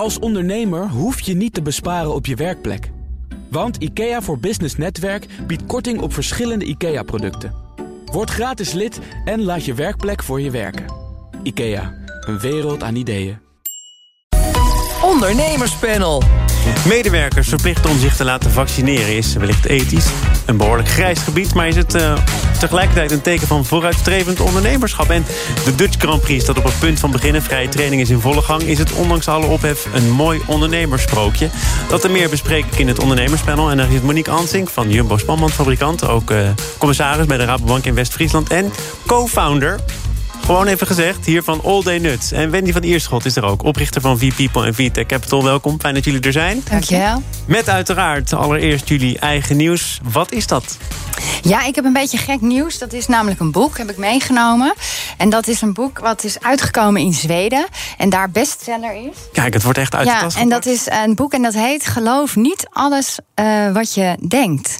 Als ondernemer hoef je niet te besparen op je werkplek. Want IKEA voor Business Netwerk biedt korting op verschillende IKEA-producten. Word gratis lid en laat je werkplek voor je werken. IKEA, een wereld aan ideeën. Ondernemerspanel. Medewerkers verplicht om zich te laten vaccineren is wellicht ethisch. Een behoorlijk grijs gebied, maar is het uh, tegelijkertijd een teken van vooruitstrevend ondernemerschap. En de Dutch Grand Prix staat op het punt van beginnen. Vrije training is in volle gang. Is het ondanks alle ophef een mooi ondernemersprookje? Dat en meer bespreek ik in het ondernemerspanel. En daar zit Monique Ansink van Jumbo Spanbandfabrikant. Ook uh, commissaris bij de Rabobank in West-Friesland. En co-founder gewoon even gezegd, hier van All Day Nuts. En Wendy van Ierschot is er ook, oprichter van V-People en VTech Capital. Welkom, fijn dat jullie er zijn. Dankjewel. Met uiteraard allereerst jullie eigen nieuws. Wat is dat? Ja, ik heb een beetje gek nieuws. Dat is namelijk een boek, heb ik meegenomen. En dat is een boek wat is uitgekomen in Zweden. En daar bestseller is. Kijk, het wordt echt uitgetast. Ja, en dat is een boek en dat heet Geloof niet alles uh, wat je denkt.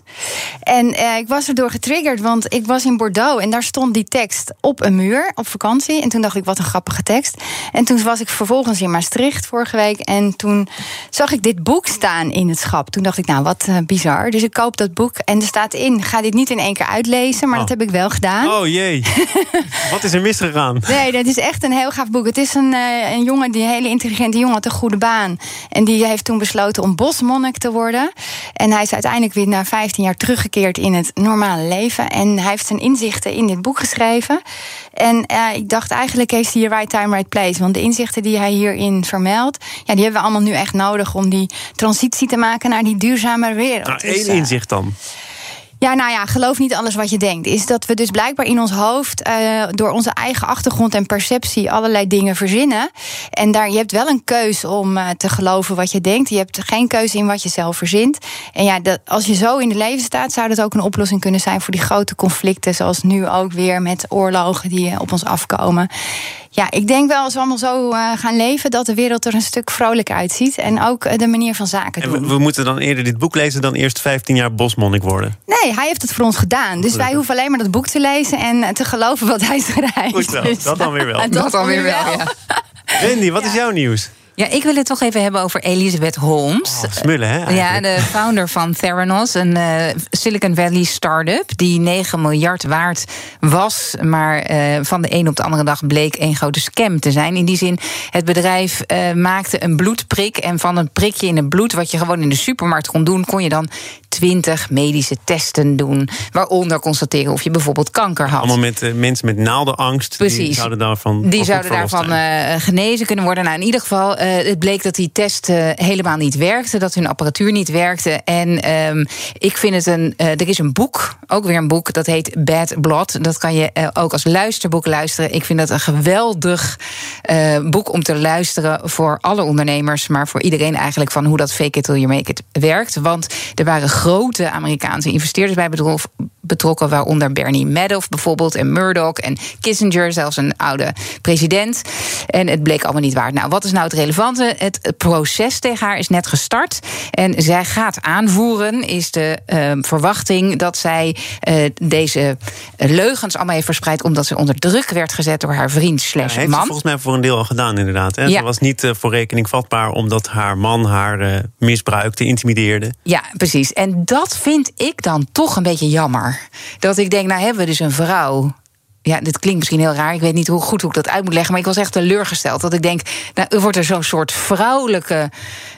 En uh, ik was erdoor getriggerd, want ik was in Bordeaux... en daar stond die tekst op een muur op vakantie. En toen dacht ik, wat een grappige tekst. En toen was ik vervolgens in Maastricht vorige week... en toen zag ik dit boek staan in het schap. Toen dacht ik, nou, wat uh, bizar. Dus ik koop dat boek en er staat in... ga dit niet in één keer uitlezen, maar Oh. dat heb ik wel gedaan. Oh jee, wat is er misgegaan? Nee, dat is echt een heel gaaf boek. Het is een, eh, een jongen, die een hele intelligente jongen, had een goede baan. En die heeft toen besloten om bosmonnik te worden. En hij is uiteindelijk weer na 15 jaar teruggekeerd in het normale leven. En hij heeft zijn inzichten in dit boek geschreven. En eh, ik dacht eigenlijk heeft hij hier right time, right place. Want de inzichten die hij hierin vermeldt, ja, die hebben we allemaal nu echt nodig om die transitie te maken naar die duurzame wereld. Nou, Dus, één eh, inzicht dan. Ja, nou ja, geloof niet alles wat je denkt. Is dat we dus blijkbaar in ons hoofd eh, door onze eigen achtergrond en perceptie allerlei dingen verzinnen. En daar, je hebt wel een keus om eh, te geloven wat je denkt. Je hebt geen keuze in wat je zelf verzint. En ja, dat, als je zo in het leven staat, zou dat ook een oplossing kunnen zijn voor die grote conflicten. Zoals nu ook weer met oorlogen die eh, op ons afkomen. Ja, ik denk wel als we allemaal zo eh, gaan leven, dat de wereld er een stuk vrolijk uitziet. En ook eh, de manier van zaken En doen. we, we moeten dan eerder dit boek lezen dan eerst 15 jaar bosmonnik worden. Nee, hij heeft het voor ons gedaan. Dus wij hoeven alleen maar dat boek te lezen en eh, te geloven wat hij schrijft. Goed zo, Dus, dat dan weer wel. Dat dan weer wel. ja. Wendy, wat is jouw nieuws? Ja, ik wil het toch even hebben over Elizabeth Holmes. Oh, smullen, hè? Ja, de founder van Theranos, een eh, Silicon Valley start-up die 9 miljard waard was, maar eh, van de een op de andere dag bleek één grote scam te zijn. In die zin, het bedrijf eh, maakte een bloedprik en van een prikje in het bloed, wat je gewoon in de supermarkt kon doen, kon je dan 20 medische testen doen, waaronder constateren of je bijvoorbeeld kanker had. Allemaal met eh, mensen met naaldenangst. Die Precies. zouden daarvan Die zouden daarvan eh, genezen kunnen worden. Nou, in ieder geval, eh, het bleek dat die test helemaal niet werkte. Dat hun apparatuur niet werkte. En ehm, ik vind het een. er is een boek, ook weer een boek, dat heet Bad Blood. Dat kan je ook als luisterboek luisteren. Ik vind dat een geweldig boek om te luisteren voor alle ondernemers. Maar voor iedereen eigenlijk van hoe dat fake it till you make it werkt. Want er waren grote Amerikaanse investeerders bij bedrof- betrokken. Waaronder Bernie Madoff bijvoorbeeld. En Murdoch en Kissinger, zelfs een oude president. En het bleek allemaal niet waard. Nou, wat is nou het relevante? Het proces tegen haar is net gestart. En zij gaat aanvoeren, is de eh, verwachting dat zij eh, deze leugens allemaal heeft verspreid. omdat ze onder druk werd gezet door haar vriend Ja, slash heeft ze man. volgens mij voor een deel al gedaan, inderdaad. Hè? Ja. Ze was niet eh, voor rekening vatbaar omdat haar man haar eh, misbruikte, intimideerde. Ja, precies. En dat vind ik dan toch een beetje jammer. Dat ik denk, nou hebben we dus een vrouw. Ja, dit klinkt misschien heel raar. Ik weet niet hoe goed hoe ik dat uit moet leggen. Maar ik was echt teleurgesteld. Dat ik denk, nou, er wordt er zo'n soort vrouwelijke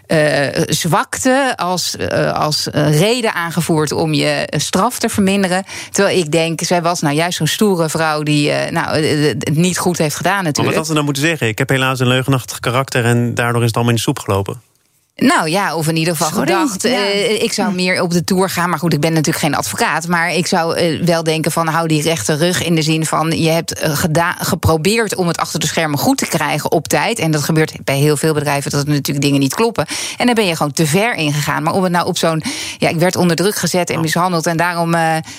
eh, zwakte als, eh, als eh, reden aangevoerd om je straf te verminderen. Terwijl ik denk, zij was nou juist zo'n stoere vrouw die nou, het niet goed heeft gedaan Maar wat natuurlijk. had ze dan moeten zeggen? Ik heb helaas een leugenachtig karakter en daardoor is het allemaal in de soep gelopen. Nou ja, of in ieder geval Sorry, gedacht. ja. eh, ik zou meer op de tour gaan. Maar goed, ik ben natuurlijk geen advocaat. Maar ik zou eh, wel denken van hou die rechte rug in de zin van je hebt eh, geprobeerd om het achter de schermen goed te krijgen op tijd. En dat gebeurt bij heel veel bedrijven dat er natuurlijk dingen niet kloppen. En dan ben je gewoon te ver ingegaan. Maar om het nou op zo'n. Ja, ik werd onder druk gezet en mishandeld. En daarom.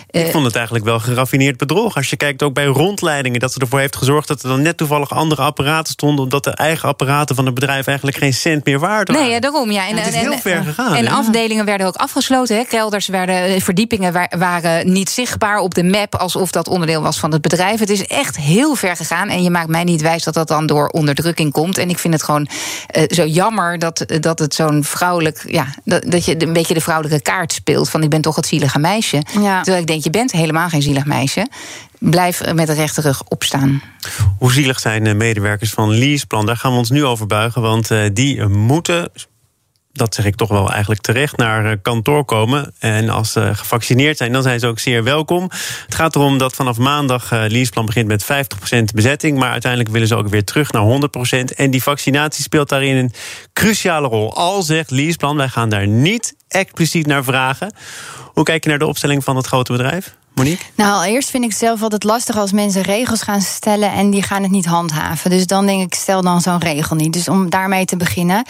Ik vond het eigenlijk wel geraffineerd bedrog. Als je kijkt ook bij rondleidingen, dat ze ervoor heeft gezorgd dat er dan net toevallig andere apparaten stonden, omdat de eigen apparaten van het bedrijf eigenlijk geen cent meer waard waren. Nee, ja, daarom. Enorm, ja. En, het is heel ver gegaan. En afdelingen werden ook afgesloten. Hè. Kelders werden, verdiepingen waren niet zichtbaar op de map alsof dat onderdeel was van het bedrijf. Het is echt heel ver gegaan. En je maakt mij niet wijs dat dat dan door onderdrukking komt. En ik vind het gewoon uh, zo jammer dat, dat het zo'n vrouwelijk. Ja, dat, dat je een beetje de vrouwelijke kaart speelt. Van ik ben toch het zielige meisje. Ja. Terwijl ik denk, je bent helemaal geen zielig meisje blijf met de rechterrug opstaan. Hoe zielig zijn de medewerkers van Leaseplan? Daar gaan we ons nu over buigen, want eh, die moeten dat zeg ik toch wel eigenlijk terecht, naar eh, kantoor komen. En als ze gevaccineerd zijn, dan zijn ze ook zeer welkom. Het gaat erom dat vanaf maandag uh, Leaseplan begint met 50% bezetting. Maar uiteindelijk willen ze ook weer terug naar 100%. En die vaccinatie speelt daarin een cruciale rol. Al zegt Leaseplan, wij gaan daar niet expliciet naar vragen. Hoe kijk je naar de opstelling van het grote bedrijf? Monique? Nou, eerst vind ik het zelf altijd lastig als mensen regels gaan stellen en die gaan het niet handhaven. Dus dan denk ik, stel dan zo'n regel niet. Dus om daarmee te beginnen.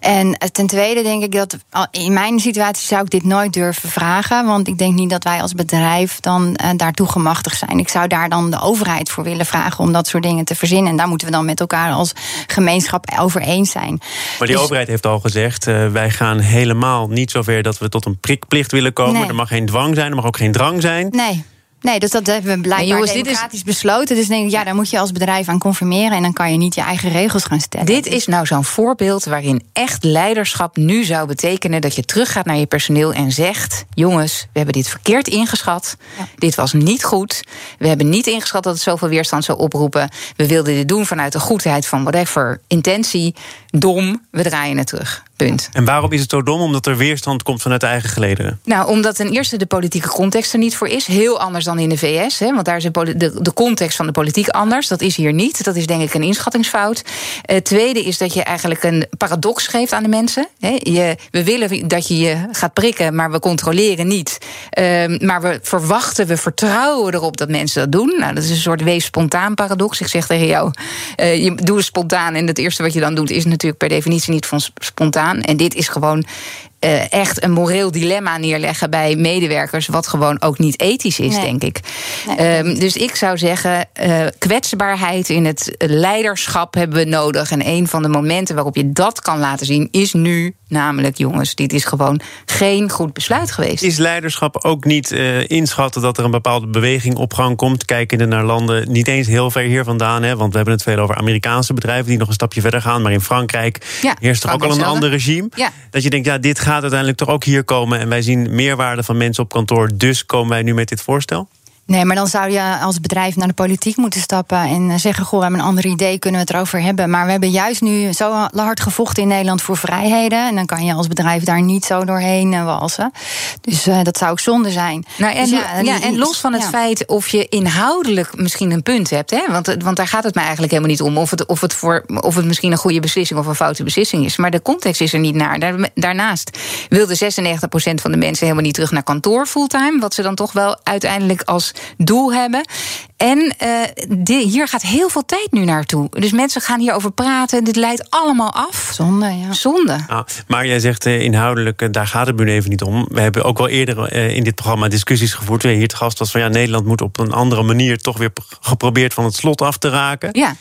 En ten tweede denk ik dat in mijn situatie zou ik dit nooit durven vragen. Want ik denk niet dat wij als bedrijf dan uh, daartoe gemachtigd zijn. Ik zou daar dan de overheid voor willen vragen om dat soort dingen te verzinnen. En daar moeten we dan met elkaar als gemeenschap over eens zijn. Maar die dus- overheid heeft al gezegd, uh, wij gaan helemaal niet zover dat we tot een prikplicht willen komen. Er mag geen dwang zijn, er mag ook geen drang zijn. Nee. Nee. Nee, dus dat hebben we blijkbaar jongens, democratisch is... besloten. Dus denk ik, ja, daar moet je als bedrijf aan conformeren... en dan kan je niet je eigen regels gaan stellen. Dit is nou zo'n voorbeeld waarin echt leiderschap nu zou betekenen... dat je teruggaat naar je personeel en zegt... jongens, we hebben dit verkeerd ingeschat. Dit was niet goed. We hebben niet ingeschat dat het zoveel weerstand zou oproepen. We wilden dit doen vanuit de goedheid van whatever intentie. Dom, we draaien het terug. Punt. En waarom is het zo dom? Omdat er weerstand komt vanuit de eigen gelederen? Nou, omdat ten eerste de politieke context er niet voor is. Heel anders dan in de VS. Hè, want daar is de, de, de, context van de politiek anders. Dat is hier niet. Dat is denk ik een inschattingsfout. Het tweede is dat je eigenlijk een paradox geeft aan de mensen. Hè. Je, we willen dat je je gaat prikken, maar we controleren niet. Um, maar we verwachten, we vertrouwen erop dat mensen dat doen. Nou, dat is een soort wees spontaan paradox. Ik zeg tegen jou, uh, je doe het spontaan. En het eerste wat je dan doet is natuurlijk per definitie niet van spontaan. En dit is gewoon uh, echt een moreel dilemma neerleggen bij medewerkers, wat gewoon ook niet ethisch is, denk ik. Nee. Um, dus ik zou zeggen, uh, kwetsbaarheid in het leiderschap hebben we nodig. En een van de momenten waarop je dat kan laten zien, is nu. Namelijk, jongens, dit is gewoon geen goed besluit geweest. Is leiderschap ook niet uh, inschatten dat er een bepaalde beweging op gang komt? Kijkende naar landen, niet eens heel ver hier vandaan, hè, want we hebben het veel over Amerikaanse bedrijven die nog een stapje verder gaan. Maar in Frankrijk ja, heerst er ook al een ander regime. Ja. Dat je denkt, ja, dit gaat gaat uiteindelijk toch ook hier komen. En wij zien meerwaarde van mensen op kantoor. Dus komen wij nu met dit voorstel? Nee, maar dan zou je als bedrijf naar de politiek moeten stappen en eh, zeggen: Goh, we hebben een ander idee, kunnen we het erover hebben. Maar we hebben juist nu zo hard gevochten in Nederland voor vrijheden. En dan kan je als bedrijf daar niet zo doorheen uh, walsen. Dus uh, dat zou ook zonde zijn. Nou, en, dus ja, ja, en los van het ja. feit of je inhoudelijk misschien een punt hebt, hè? Want, want daar gaat het mij eigenlijk helemaal niet om. Of het, of, het voor, of het misschien een goede beslissing of een foute beslissing is. Maar de context is er niet naar. Daar, daarnaast wilde 96% van de mensen helemaal niet terug naar kantoor fulltime. Wat ze dan toch wel uiteindelijk als doel hebben. En uh, hier gaat heel veel tijd nu naartoe. Dus mensen gaan hierover praten. Dit leidt allemaal af. Zonde, ja. Zonde. Ah, maar jij zegt uh, inhoudelijk, uh, daar gaat het nu even niet om. We hebben ook wel eerder in dit programma discussies gevoerd. Hier te gast was van ja, Nederland moet op een andere manier toch weer geprobeerd van het slot af te raken. Ja.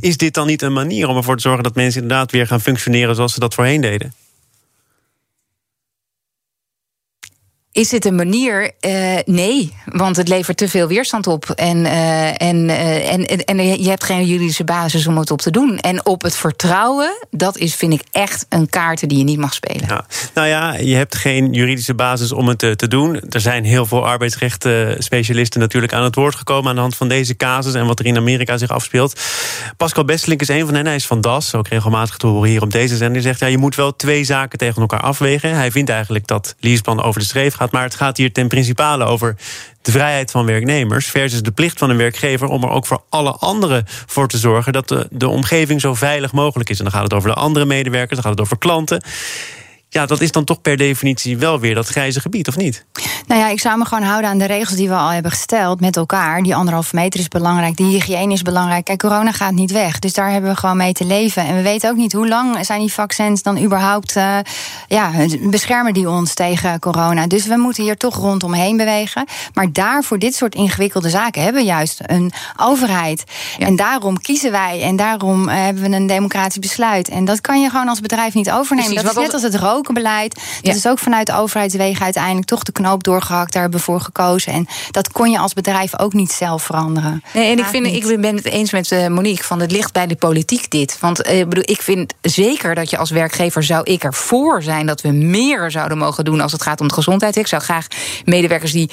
Is dit dan niet een manier om ervoor te zorgen dat mensen inderdaad weer gaan functioneren zoals ze dat voorheen deden? Is dit een manier? Uh, nee, want het levert te veel weerstand op. En, uh, en, en, en, je hebt geen juridische basis om het op te doen. En op het vertrouwen, dat is, vind ik, echt een kaart die je niet mag spelen. Ja. Nou ja, je hebt geen juridische basis om het te doen. Er zijn heel veel arbeidsrechten-specialisten natuurlijk aan het woord gekomen aan de hand van deze casus en wat er in Amerika zich afspeelt. Pascal Bestelink is een van hen. Hij is van DAS, ook regelmatig te horen hier op deze zender. Hij zegt: ja, je moet wel twee zaken tegen elkaar afwegen. Hij vindt eigenlijk dat Liespan over de streef gaat maar het gaat hier ten principale over de vrijheid van werknemers versus de plicht van een werkgever om er ook voor alle anderen voor te zorgen dat de, de omgeving zo veilig mogelijk is. En dan gaat het over de andere medewerkers, dan gaat het over klanten. Ja, dat is dan toch per definitie wel weer dat grijze gebied, of niet? Nou ja, ik zou me gewoon houden aan de regels die we al hebben gesteld met elkaar. Die anderhalve meter is belangrijk, die hygiëne is belangrijk. Kijk, corona gaat niet weg, dus daar hebben we gewoon mee te leven. En we weten ook niet hoe lang zijn die vaccins dan überhaupt... Uh, ja, beschermen die ons tegen corona. Dus we moeten hier toch rondomheen bewegen. Maar daar, voor dit soort ingewikkelde zaken, hebben we juist een overheid. En daarom kiezen wij en daarom eh, hebben we een democratisch besluit. En dat kan je gewoon als bedrijf niet overnemen. dat is net als het rokenbeleid. Dat is ook vanuit de overheidswegen uiteindelijk toch de knoop doorgehakt. Daar hebben we voor gekozen. En dat kon je als bedrijf ook niet zelf veranderen. Nee, en ik, vind, ik ben het eens met uh, Monique van het ligt bij de politiek dit. Want uh, bedoel, ik vind zeker dat je als werkgever zou ik ervoor zijn dat we meer zouden mogen doen als het gaat om de gezondheid. Ik zou graag medewerkers die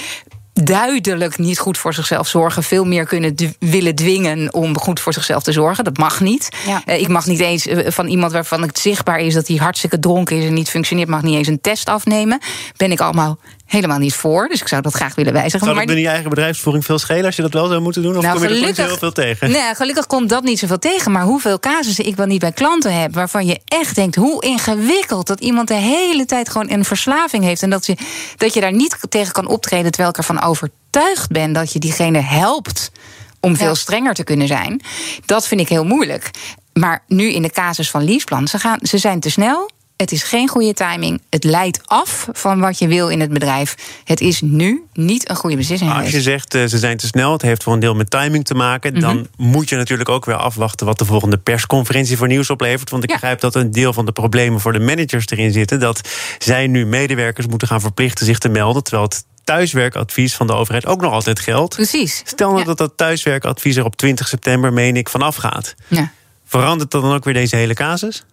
duidelijk niet goed voor zichzelf zorgen, veel meer kunnen willen dwingen om goed voor zichzelf te zorgen. Dat mag niet. Uh, ik mag niet eens uh, van iemand waarvan het zichtbaar is dat hij hartstikke dronken is en niet functioneert, mag niet eens een test afnemen. Ben ik allemaal helemaal niet voor. Dus ik zou dat graag willen wijzigen. Zou het maar... je eigen bedrijfsvoering veel schelen als je dat wel zou moeten doen? Of nou, kom je er heel veel tegen? Nee, gelukkig komt dat niet zoveel tegen. Maar hoeveel casussen ik wel niet bij klanten heb... waarvan je echt denkt, hoe ingewikkeld... dat iemand de hele tijd gewoon een verslaving heeft... en dat je, dat je daar niet tegen kan optreden... terwijl ik ervan overtuigd ben dat je diegene helpt... om veel strenger te kunnen zijn. Dat vind ik heel moeilijk. Maar nu in de casus van Liesplan, ze, gaan, ze zijn te snel het is geen goede timing. Het leidt af van wat je wil in het bedrijf. Het is nu niet een goede beslissing. Als je zegt uh, ze zijn te snel, het heeft voor een deel met timing te maken, mhm. dan moet je natuurlijk ook weer afwachten wat de volgende persconferentie voor nieuws oplevert. Want ik begrijp dat een deel van de problemen voor de managers erin zitten. Dat zij nu medewerkers moeten gaan verplichten zich te melden. Terwijl het thuiswerkadvies van de overheid ook nog altijd geldt. Precies. Stel nou dat dat thuiswerkadvies er op 20 september, meen ik, vanaf gaat. Ja. Verandert dat dan ook weer deze hele casus?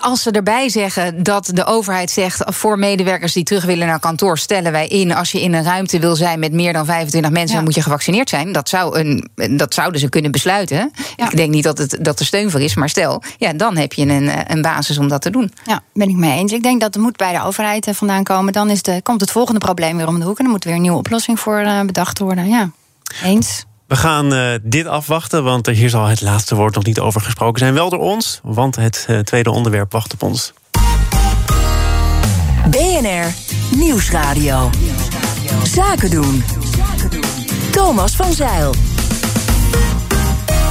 Als ze erbij zeggen dat de overheid zegt voor medewerkers die terug willen naar kantoor, stellen wij in als je in een ruimte wil zijn met meer dan 25 mensen, dan moet je gevaccineerd zijn. Dat, zou een, dat zouden ze kunnen besluiten. Ik denk niet dat, het, dat er steun voor is, maar stel, ja, dan heb je een, een basis om dat te doen. Ja, ben ik mee eens. Ik denk dat het moet bij de overheid eh, vandaan komen. Dan is de, komt het volgende probleem weer om de hoek en dan moet weer een nieuwe oplossing voor bedacht worden. Ja, eens. We gaan uh, dit afwachten, want hier zal het laatste woord nog niet over gesproken zijn. Wel door ons, want het uh, tweede onderwerp wacht op ons. BNR Nieuwsradio. Zaken doen. Thomas van Zeil.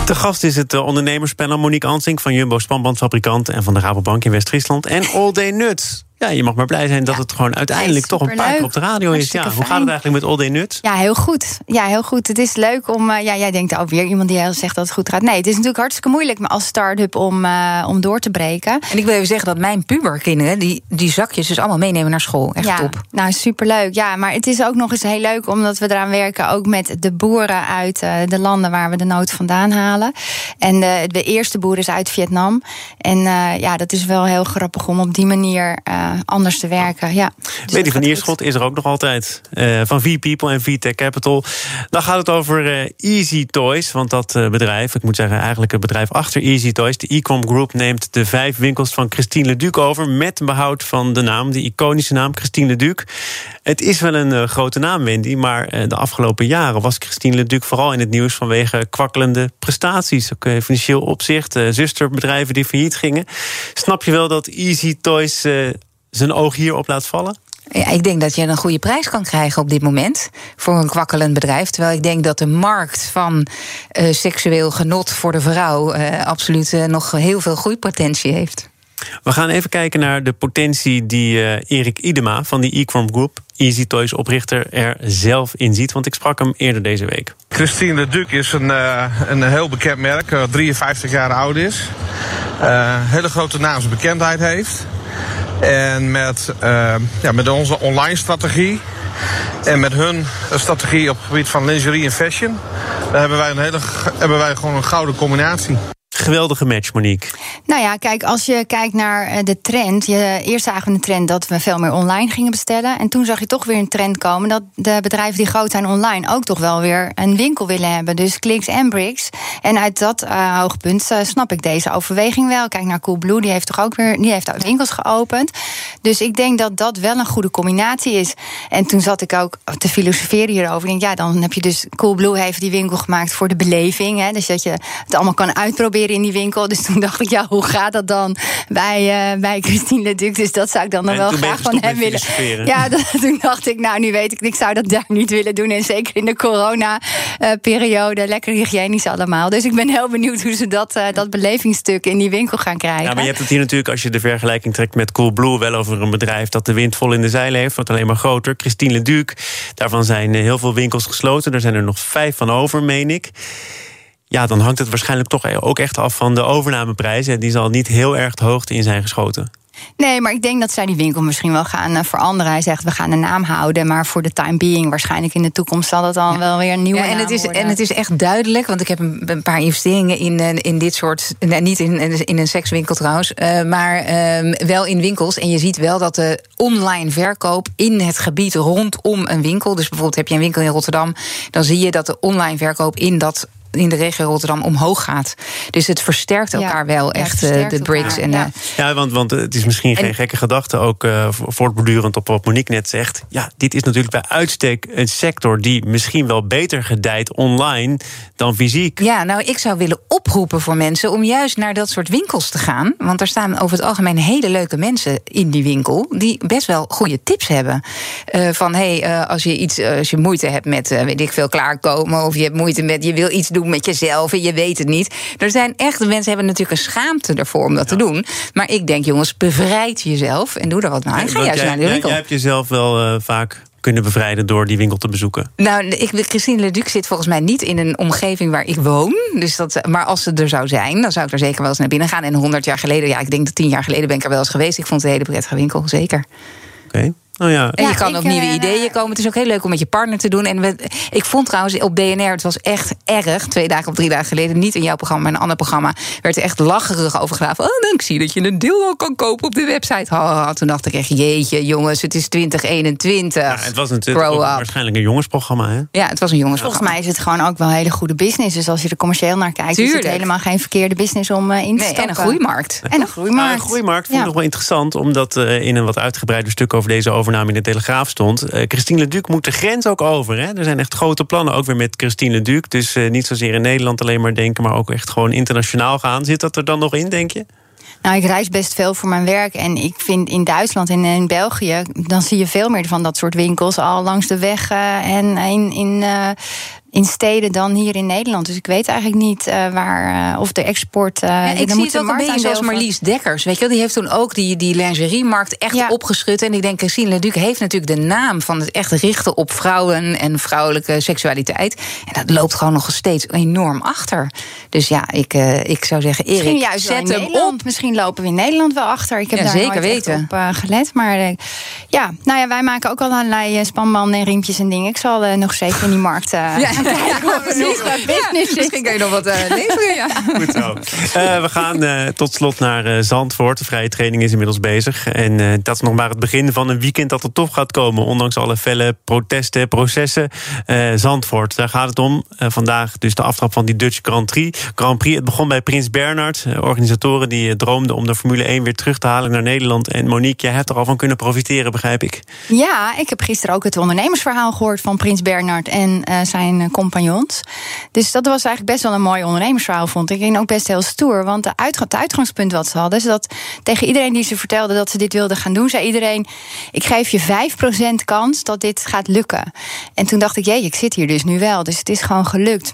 De gast is het eh, ondernemerspanel Monique Ansink van Jumbo Spanbandfabrikant en van de Rabobank in West-Friesland en All Day Nuts. Ja, je mag maar blij zijn dat het gewoon uiteindelijk toch een paar keer op de radio is. Ja, hoe gaat het eigenlijk met All Day Nuts? Ja, heel goed. Ja, heel goed. Het is leuk om. Uh, ja, jij denkt ook weer iemand die heel zegt dat het goed gaat. Nee, het is natuurlijk hartstikke moeilijk als start-up om, uh, om door te breken. En ik wil even zeggen dat mijn puberkinderen die, die zakjes dus allemaal meenemen naar school. Echt ja, top. Nou, superleuk. Ja, maar het is ook nog eens heel leuk omdat we eraan werken. Ook met de boeren uit uh, de landen waar we de nood vandaan halen. En de, de eerste boer is uit Vietnam. En ja, dat is wel heel grappig om op die manier anders te werken. Ja. Dus van Ierschot is er ook nog altijd. Uh, van V-People en V-Tech Capital. Dan gaat het over uh, Easy Toys. Want dat uh, bedrijf, ik moet zeggen eigenlijk het bedrijf achter Easy Toys... de Ecom Group neemt de vijf winkels van Christine Leduc over... met behoud van de naam, de iconische naam Christine Leduc. Het is wel een grote naam, Wendy... maar de afgelopen jaren was Christine Leduc vooral in het nieuws... vanwege kwakkelende prestaties, ook financieel opzicht. zusterbedrijven die failliet gingen. Snap je wel dat Easy Toys zijn oog hierop laat vallen? Ja, ik denk dat je een goede prijs kan krijgen op dit moment voor een kwakkelend bedrijf. Terwijl ik denk dat de markt van uh, seksueel genot voor de vrouw uh, absoluut uh, nog heel veel groeipotentie heeft. We gaan even kijken naar de potentie die Erik Idema van die Equorm Group, Easy Toys oprichter, er zelf in ziet. Want ik sprak hem eerder deze week. Christine de Duc is een, een heel bekend merk, 53 jaar oud is. hele grote naamsbekendheid heeft. En met, uh, ja, met onze online strategie en met hun strategie op het gebied van lingerie en fashion, hebben wij, een hele, hebben wij gewoon een gouden combinatie. Geweldige match, Monique. Nou ja, kijk, als je kijkt naar eh, de trend. Je, eerst zagen we een trend dat we veel meer online gingen bestellen. En toen zag je toch weer een trend komen dat de bedrijven die groot zijn online ook toch wel weer een winkel willen hebben. Dus kliks en bricks. En uit dat uh, hoogpunt uh, snap ik deze overweging wel. Kijk naar Coolblue, die heeft toch ook weer die heeft winkels geopend. Dus ik denk dat dat wel een goede combinatie is. En toen zat ik ook te filosoferen hierover. Ik denk, ja, dan heb je dus Coolblue heeft die winkel gemaakt voor de beleving. Hè? Dus dat je het allemaal kan uitproberen in die winkel. Dus toen dacht ik, ja, hoe gaat dat dan bij, uh, bij Christine Leduc? Dus dat zou ik dan nog wel graag van hem willen. Ja, dat, toen dacht ik, nou, nu weet ik, ik zou dat daar niet willen doen. En zeker in de corona-periode, lekker hygiënisch allemaal. Dus ik ben heel benieuwd hoe ze dat, uh, dat belevingsstuk in die winkel gaan krijgen. Ja, maar je hebt het hier natuurlijk, als je de vergelijking trekt met Coolblue, wel over een bedrijf dat de wind vol in de zeilen heeft, wordt alleen maar groter. Christine Leduc, daarvan zijn heel veel winkels gesloten. Er zijn er nog vijf van over, meen ik ja, dan hangt het waarschijnlijk toch ook echt af van de overnameprijs. En die zal niet heel erg de hoogte in zijn geschoten. Nee, maar ik denk dat zij die winkel misschien wel gaan uh, veranderen. Hij zegt, we gaan de naam houden. Maar voor de time being, waarschijnlijk in de toekomst... zal dat dan wel weer een nieuwe ja, en het is, En het is echt duidelijk, want ik heb een, een paar investeringen... in, eh, in dit soort, nee, niet in, in een sekswinkel trouwens... Uh, maar uh, wel in winkels. En je ziet wel dat de online verkoop in het gebied rondom een winkel... dus bijvoorbeeld heb je een winkel in Rotterdam... dan zie je dat de online verkoop in dat in de regio Rotterdam omhoog gaat. Dus het versterkt elkaar wel echt, uh, de bricks. En, ja. ja, want, want het is misschien geen gekke gedachte, ook uh, voortbordurend op wat Monique net zegt. Ja, dit is natuurlijk bij uitstek een sector die misschien wel beter gedijt online dan fysiek. Ja, nou, ik zou willen oproepen voor mensen om juist naar dat soort winkels te gaan. Want er staan over het algemeen hele leuke mensen in die winkel die best wel goede tips hebben. Uh, van hé, hey, als je iets, als je moeite hebt met, weet ik veel, klaarkomen, of je hebt moeite met, je wil iets doen met jezelf en je weet het niet. Er zijn echt, mensen hebben natuurlijk een schaamte ervoor om dat te doen. Maar ik denk, jongens, bevrijd jezelf en doe er wat naar. ga juist jij, naar de winkel. Jij, hebt jezelf wel uh, vaak kunnen bevrijden door die winkel te bezoeken? Nou, ik, Christine Leduc zit volgens mij niet in een omgeving waar ik woon. Dus dat, maar als ze er zou zijn, dan zou ik er zeker wel eens naar binnen gaan. En honderd jaar geleden, ja, ik denk dat tien jaar geleden ben ik er wel eens geweest. Ik vond het een hele prettige winkel, zeker. Oké. Nou ja. En je kan op nieuwe ideeën komen. Het is ook heel leuk om met je partner te doen. En we, ik vond trouwens op BNR, het was echt erg. Twee dagen of drie dagen geleden, niet in jouw programma, maar in een ander programma, werd er echt lacherig over gedaan. Oh, dan ik zie dat je een deel kan kopen op de website. Oh, toen dacht ik echt, jeetje, jongens, het is 2021. Ja, het was natuurlijk waarschijnlijk een jongensprogramma, hè? Ja, het was een jongensprogramma. Volgens mij is het gewoon ook wel een hele goede business. Dus als je er commercieel naar kijkt, Tuurlijk. is het helemaal geen verkeerde business om uh, in te nee, En een groeimarkt. En een groeimarkt. Nou, een groeimarkt vond ik nog wel interessant, omdat uh, in een wat uitgebreider stuk over deze overname in de Telegraaf stond. Uh, Christine Leduc moet de grens ook over. Hè? Er zijn echt grote plannen, ook weer met Christine Leduc. Dus uh, niet zozeer in Nederland alleen maar denken, maar ook echt gewoon internationaal gaan. Zit dat er dan nog in, denk je? Nou, ik reis best veel voor mijn werk. En ik vind in Duitsland en in België... dan zie je veel meer van dat soort winkels al langs de weg... En in, in in steden dan hier in Nederland. Dus ik weet eigenlijk niet uh, waar uh, of de export. Uh, ja, ik zie het ook een beetje zoals Marlies Dekkers. Weet je wel, die heeft toen ook die, die lingeriemarkt echt ja. opgeschud. En ik denk, Christine Leduc heeft natuurlijk de naam van het echt richten op vrouwen en vrouwelijke seksualiteit. En dat loopt gewoon nog steeds enorm achter. Dus ja, ik, ik zou zeggen, Erik, Misschien juist zet hem Nederland. op. Misschien lopen we in Nederland wel achter. Ik heb ja, daar zeker weten. op gelet. Maar ja, nou ja, wij maken ook allerlei spanbanden en riempjes en dingen. Ik zal nog zeker in die markt. Ja. Ja, business Misschien kan je nog wat uh, leveren, ja. Goed zo. Uh, we gaan uh, tot slot naar Zandvoort. De vrije training is inmiddels bezig. En dat is nog maar het begin van een weekend dat er toch gaat komen. Ondanks alle felle protesten, processen. Zandvoort, daar gaat het om. vandaag dus de aftrap van die Dutch Grand Prix. Grand Prix. Het begon bij Prins Bernhard. organisatoren die droomden om de Formule 1 weer terug te halen naar Nederland. En Monique, jij hebt er al van kunnen profiteren, begrijp ik. Ja, ik heb gisteren ook het ondernemersverhaal gehoord van Prins Bernhard en zijn compagnons. Dus dat was eigenlijk best wel een mooi ondernemersverhaal, vond ik. En ook best heel stoer. Want de het uitgangspunt wat ze hadden, is dat tegen iedereen die ze vertelde dat ze dit wilden gaan doen, zei iedereen: Ik geef je 5% kans dat dit gaat lukken. En toen dacht ik, jee, ik zit hier dus nu wel. Dus het is gewoon gelukt.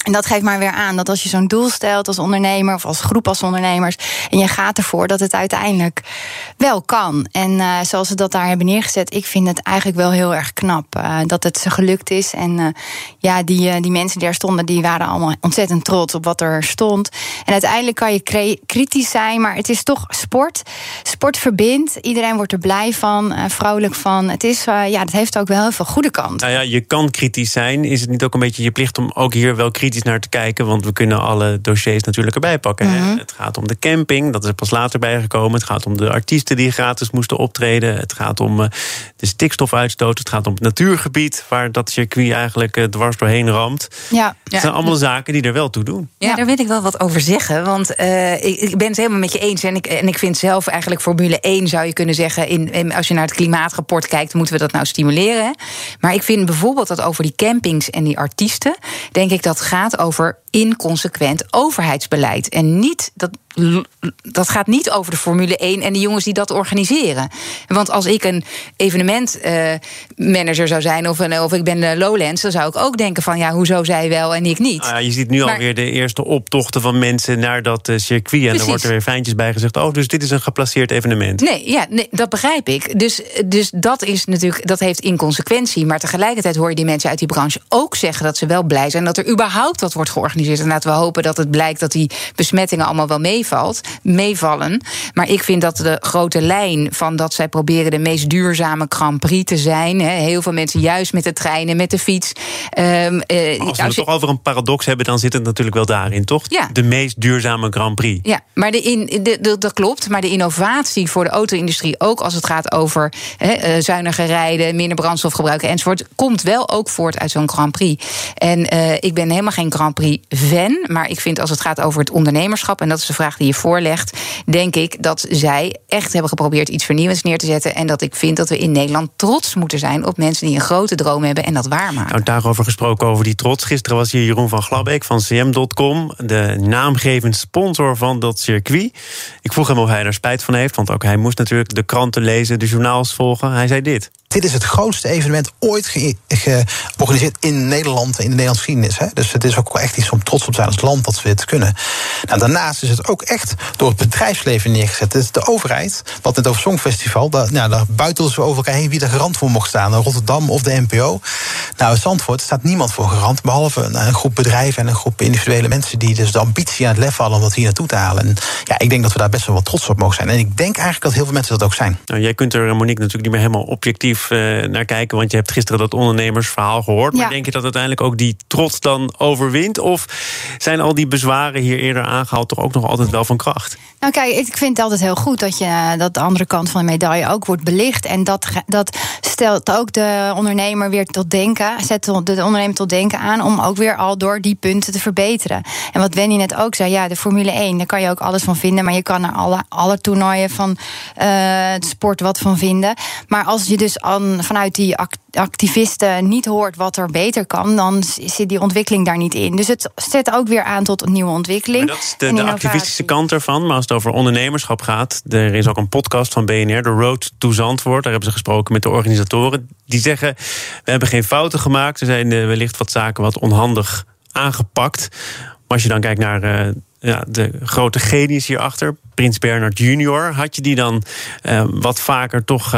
En dat geeft maar weer aan dat als je zo'n doel stelt als ondernemer of als groep als ondernemers en je gaat ervoor dat het uiteindelijk wel kan. En uh, zoals ze dat daar hebben neergezet, ik vind het eigenlijk wel heel erg knap uh, dat het ze gelukt is. En uh, ja, die, die mensen die daar stonden, die waren allemaal ontzettend trots op wat er stond. En uiteindelijk kan je kritisch zijn, maar het is toch sport. Sport verbindt, iedereen wordt er blij van, vrolijk van. Het is, ja, het heeft ook wel heel veel goede kanten. Nou ja, je kan kritisch zijn. Is het niet ook een beetje je plicht om ook hier wel wel kritisch naar te kijken, want we kunnen alle dossiers natuurlijk erbij pakken. Mhm. Het gaat om de camping, dat is er pas later bijgekomen. Het gaat om de artiesten die gratis moesten optreden. Het gaat om uh, de stikstofuitstoot. Het gaat om het natuurgebied, waar dat circuit eigenlijk uh, dwars doorheen ramt. Ja. Het zijn allemaal zaken die er wel toe doen. Ja, daar wil ik wel wat over zeggen. Want uh, ik, ik, ben het helemaal met je eens. En ik, en ik vind zelf eigenlijk Formule 1 zou je kunnen zeggen. In, in, als je naar het klimaatrapport kijkt, moeten we dat nou stimuleren. Maar ik vind bijvoorbeeld dat over die campings en die artiesten. denk ik dat gaat over inconsequent overheidsbeleid. En niet dat, dat gaat niet over de Formule 1 en de jongens die dat organiseren. Want als ik een evenementmanager uh, zou zijn of, een, of ik ben de Lowlands, dan zou ik ook denken van ja, hoezo zij wel en ik niet. Ah, je ziet nu maar, alweer de eerste optochten van mensen naar dat uh, circuit. En precies. er wordt er weer fijntjes bij gezegd. Oh, dus dit is een geplaceerd evenement. Nee, ja, nee, dat begrijp ik. Dus, dus dat is natuurlijk, dat heeft inconsequentie. Maar tegelijkertijd hoor je die mensen uit die branche ook zeggen dat ze wel blij zijn dat er überhaupt wat wordt georganiseerd. En laten we hopen dat het blijkt dat die besmettingen allemaal wel meevalt, meevallen. Maar ik vind dat de grote lijn van dat zij proberen de meest duurzame Grand Prix te zijn. Hè, heel veel mensen juist met de treinen, met de fiets. Um, uh, als we het je... toch over een paradox hebben, dan zit het natuurlijk wel daarin, toch? Ja. De meest duurzame Grand Prix. Ja, maar de in, de, de, dat klopt. Maar de innovatie voor de auto-industrie, ook als het gaat over hè, uh, zuiniger rijden, minder brandstof gebruiken enzovoort, komt wel ook voort uit zo'n Grand Prix. En uh, ik ben helemaal geen Grand Prix fan. Maar ik vind als het gaat over het ondernemerschap, en dat is de vraag die je voorlegt, denk ik dat zij echt hebben geprobeerd iets vernieuwends neer te zetten. En dat ik vind dat we in Nederland trots moeten zijn op mensen die een grote droom hebben en dat waarmaken. Nou, daarover gesproken, over die trots. Gisteren was hier Jeroen van Glabbeek van CM.com, de naamgevend sponsor van dat circuit. Ik vroeg hem of hij er spijt van heeft, want ook hij moest natuurlijk de kranten lezen, de journaals volgen. Hij zei dit. Dit is het grootste evenement ooit georganiseerd in Nederland, in de Nederlandse geschiedenis. Hè? Dus het is ook echt iets om trots op te zijn als land dat we dit kunnen. Nou, daarnaast is het ook echt door het bedrijfsleven neergezet. Is de overheid, wat het over Songfestival, daar, nou, daar buitelen ze over elkaar heen wie er garant voor mocht staan. Rotterdam of de NPO. Nou, in Zandvoort staat niemand voor garant, behalve nou, een groep bedrijven en een groep individuele mensen die dus de ambitie aan het lef hadden om dat hier naartoe te halen. En ja, ik denk dat we daar best wel wat trots op mogen zijn. En ik denk eigenlijk dat heel veel mensen dat ook zijn. Nou, jij kunt er, Monique, natuurlijk niet meer helemaal objectief uh, naar kijken, want je hebt gisteren dat ondernemersverhaal gehoord. Maar denk je dat uiteindelijk ook die trots dan overwint? Of zijn al die bezwaren hier eerder aangehaald toch ook nog altijd wel van kracht? Nou kijk, ik vind het altijd heel goed dat, je, dat de andere kant van de medaille ook wordt belicht. En dat, dat stelt ook de ondernemer weer tot denken, zet de de ondernemer tot denken aan om ook weer al door die punten te verbeteren. En wat Wendy net ook zei, ja, de Formule 1, daar kan je ook alles van vinden. Maar je kan er alle, alle toernooien van eh, het sport wat van vinden. Maar als je dus aan, vanuit die act- activisten niet hoort wat er beter kan, dan zit die ontwikkeling daar niet in. Dus het zet ook weer aan tot een nieuwe ontwikkeling. Maar dat is de, de activistische kant ervan. Maar als het over ondernemerschap gaat, er is ook een podcast van BNR, The Road to Zandvoort. Daar hebben ze gesproken met de organisatoren. Die zeggen: We hebben geen fouten gemaakt. Er zijn eh, wellicht wat zaken wat onhandig aangepakt. Maar als je dan kijkt naar. eh, ja, de grote genius hierachter, Prins Bernard Junior. Had je die dan eh, wat vaker toch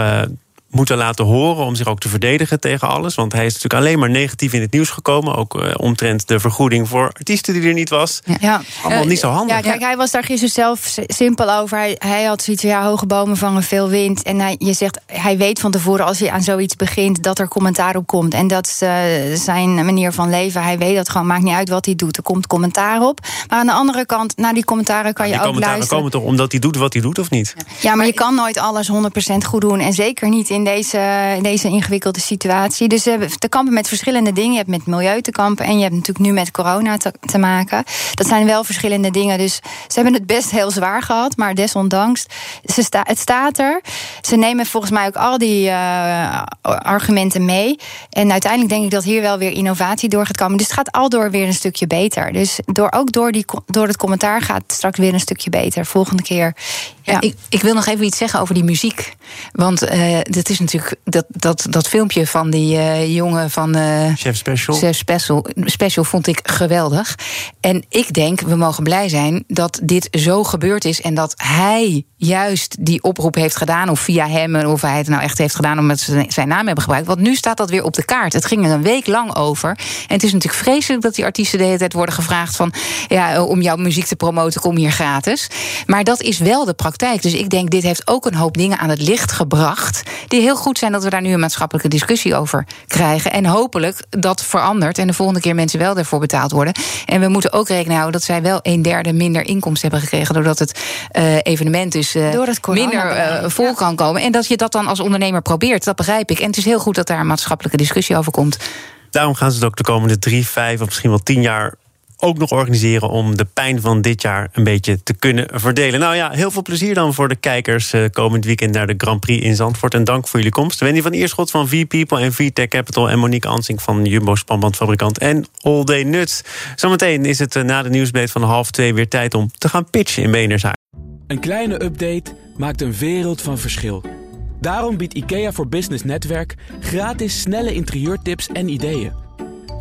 moeten laten horen om zich ook te verdedigen tegen alles? Want hij is natuurlijk alleen maar negatief in het nieuws gekomen. Ook eh, omtrent de vergoeding voor artiesten die er niet was. Ja. Allemaal niet zo handig. Ja, kijk, hij was daar gisteren zelf simpel over. Hij, hij had zoiets van, ja, hoge bomen vangen veel wind. En hij, je zegt, hij weet van tevoren als hij aan zoiets begint... dat er commentaar op komt. En dat is eh, zijn manier van leven. Hij weet dat gewoon, maakt niet uit wat hij doet. Er komt commentaar op. Maar aan de andere kant, naar die commentaren kan je die ook commentaren luisteren. komen toch omdat hij doet wat hij doet, of niet? Ja, maar je kan nooit alles 100% goed doen. En zeker niet in deze, in deze ingewikkelde situatie. Dus hebben te kampen met verschillende dingen. Je hebt met milieu te kampen. En je hebt natuurlijk nu met corona te, te maken. Dat zijn wel verschillende dingen. Dus ze hebben het best heel zwaar gehad. Maar desondanks, ze sta, het staat er. Ze nemen volgens mij ook al die eh, argumenten mee. En uiteindelijk denk ik dat hier wel weer innovatie door gaat komen. Dus het gaat al door weer een stukje beter. Dus door, ook door, die, door het commentaar gaat het straks weer een stukje beter. Volgende keer. Ja, ik, ik wil nog even iets zeggen over die muziek. Want is natuurlijk dat, dat, dat filmpje van die eh, jongen van eh Chef Special. Chef Special, Special vond ik geweldig. En ik denk, we mogen blij zijn dat dit zo gebeurd is. En dat hij juist die oproep heeft gedaan. Of via hem, of hij het nou echt heeft gedaan omdat ze zijn naam hebben gebruikt. Want nu staat dat weer op de kaart. Het ging er een week lang over. En het is natuurlijk vreselijk dat die artiesten de hele tijd worden gevraagd van ja, om jouw muziek te promoten, kom hier gratis. Maar dat is wel de praktijk praktijk. Dus ik denk, dit heeft ook een hoop dingen aan het licht gebracht. Die heel goed zijn dat we daar nu een maatschappelijke discussie over krijgen. En hopelijk dat verandert. En de volgende keer mensen wel ervoor betaald worden. En we moeten ook rekening houden dat zij wel een derde minder inkomsten hebben gekregen. doordat het uh, evenement dus uh, minder uh, vol ja. kan komen. En dat je dat dan als ondernemer probeert, dat begrijp ik. En het is heel goed dat daar een maatschappelijke discussie over komt. Daarom gaan ze het ook de komende drie, vijf of misschien wel tien jaar ook nog organiseren om de pijn van dit jaar een beetje te kunnen verdelen. Nou ja, heel veel plezier dan voor de kijkers uh, komend weekend naar de Grand Prix in Zandvoort. En dank voor jullie komst. Wendy van Ierschot van V-People en VTech Capital en Monique Ansing van Jumbo Spanbandfabrikant en All Day Nuts. Zometeen is het uh, na de nieuwsbeet van half twee weer tijd om te gaan pitchen in Benershaar. Een kleine update maakt een wereld van verschil. Daarom biedt IKEA voor Business Netwerk gratis snelle interieurtips en ideeën.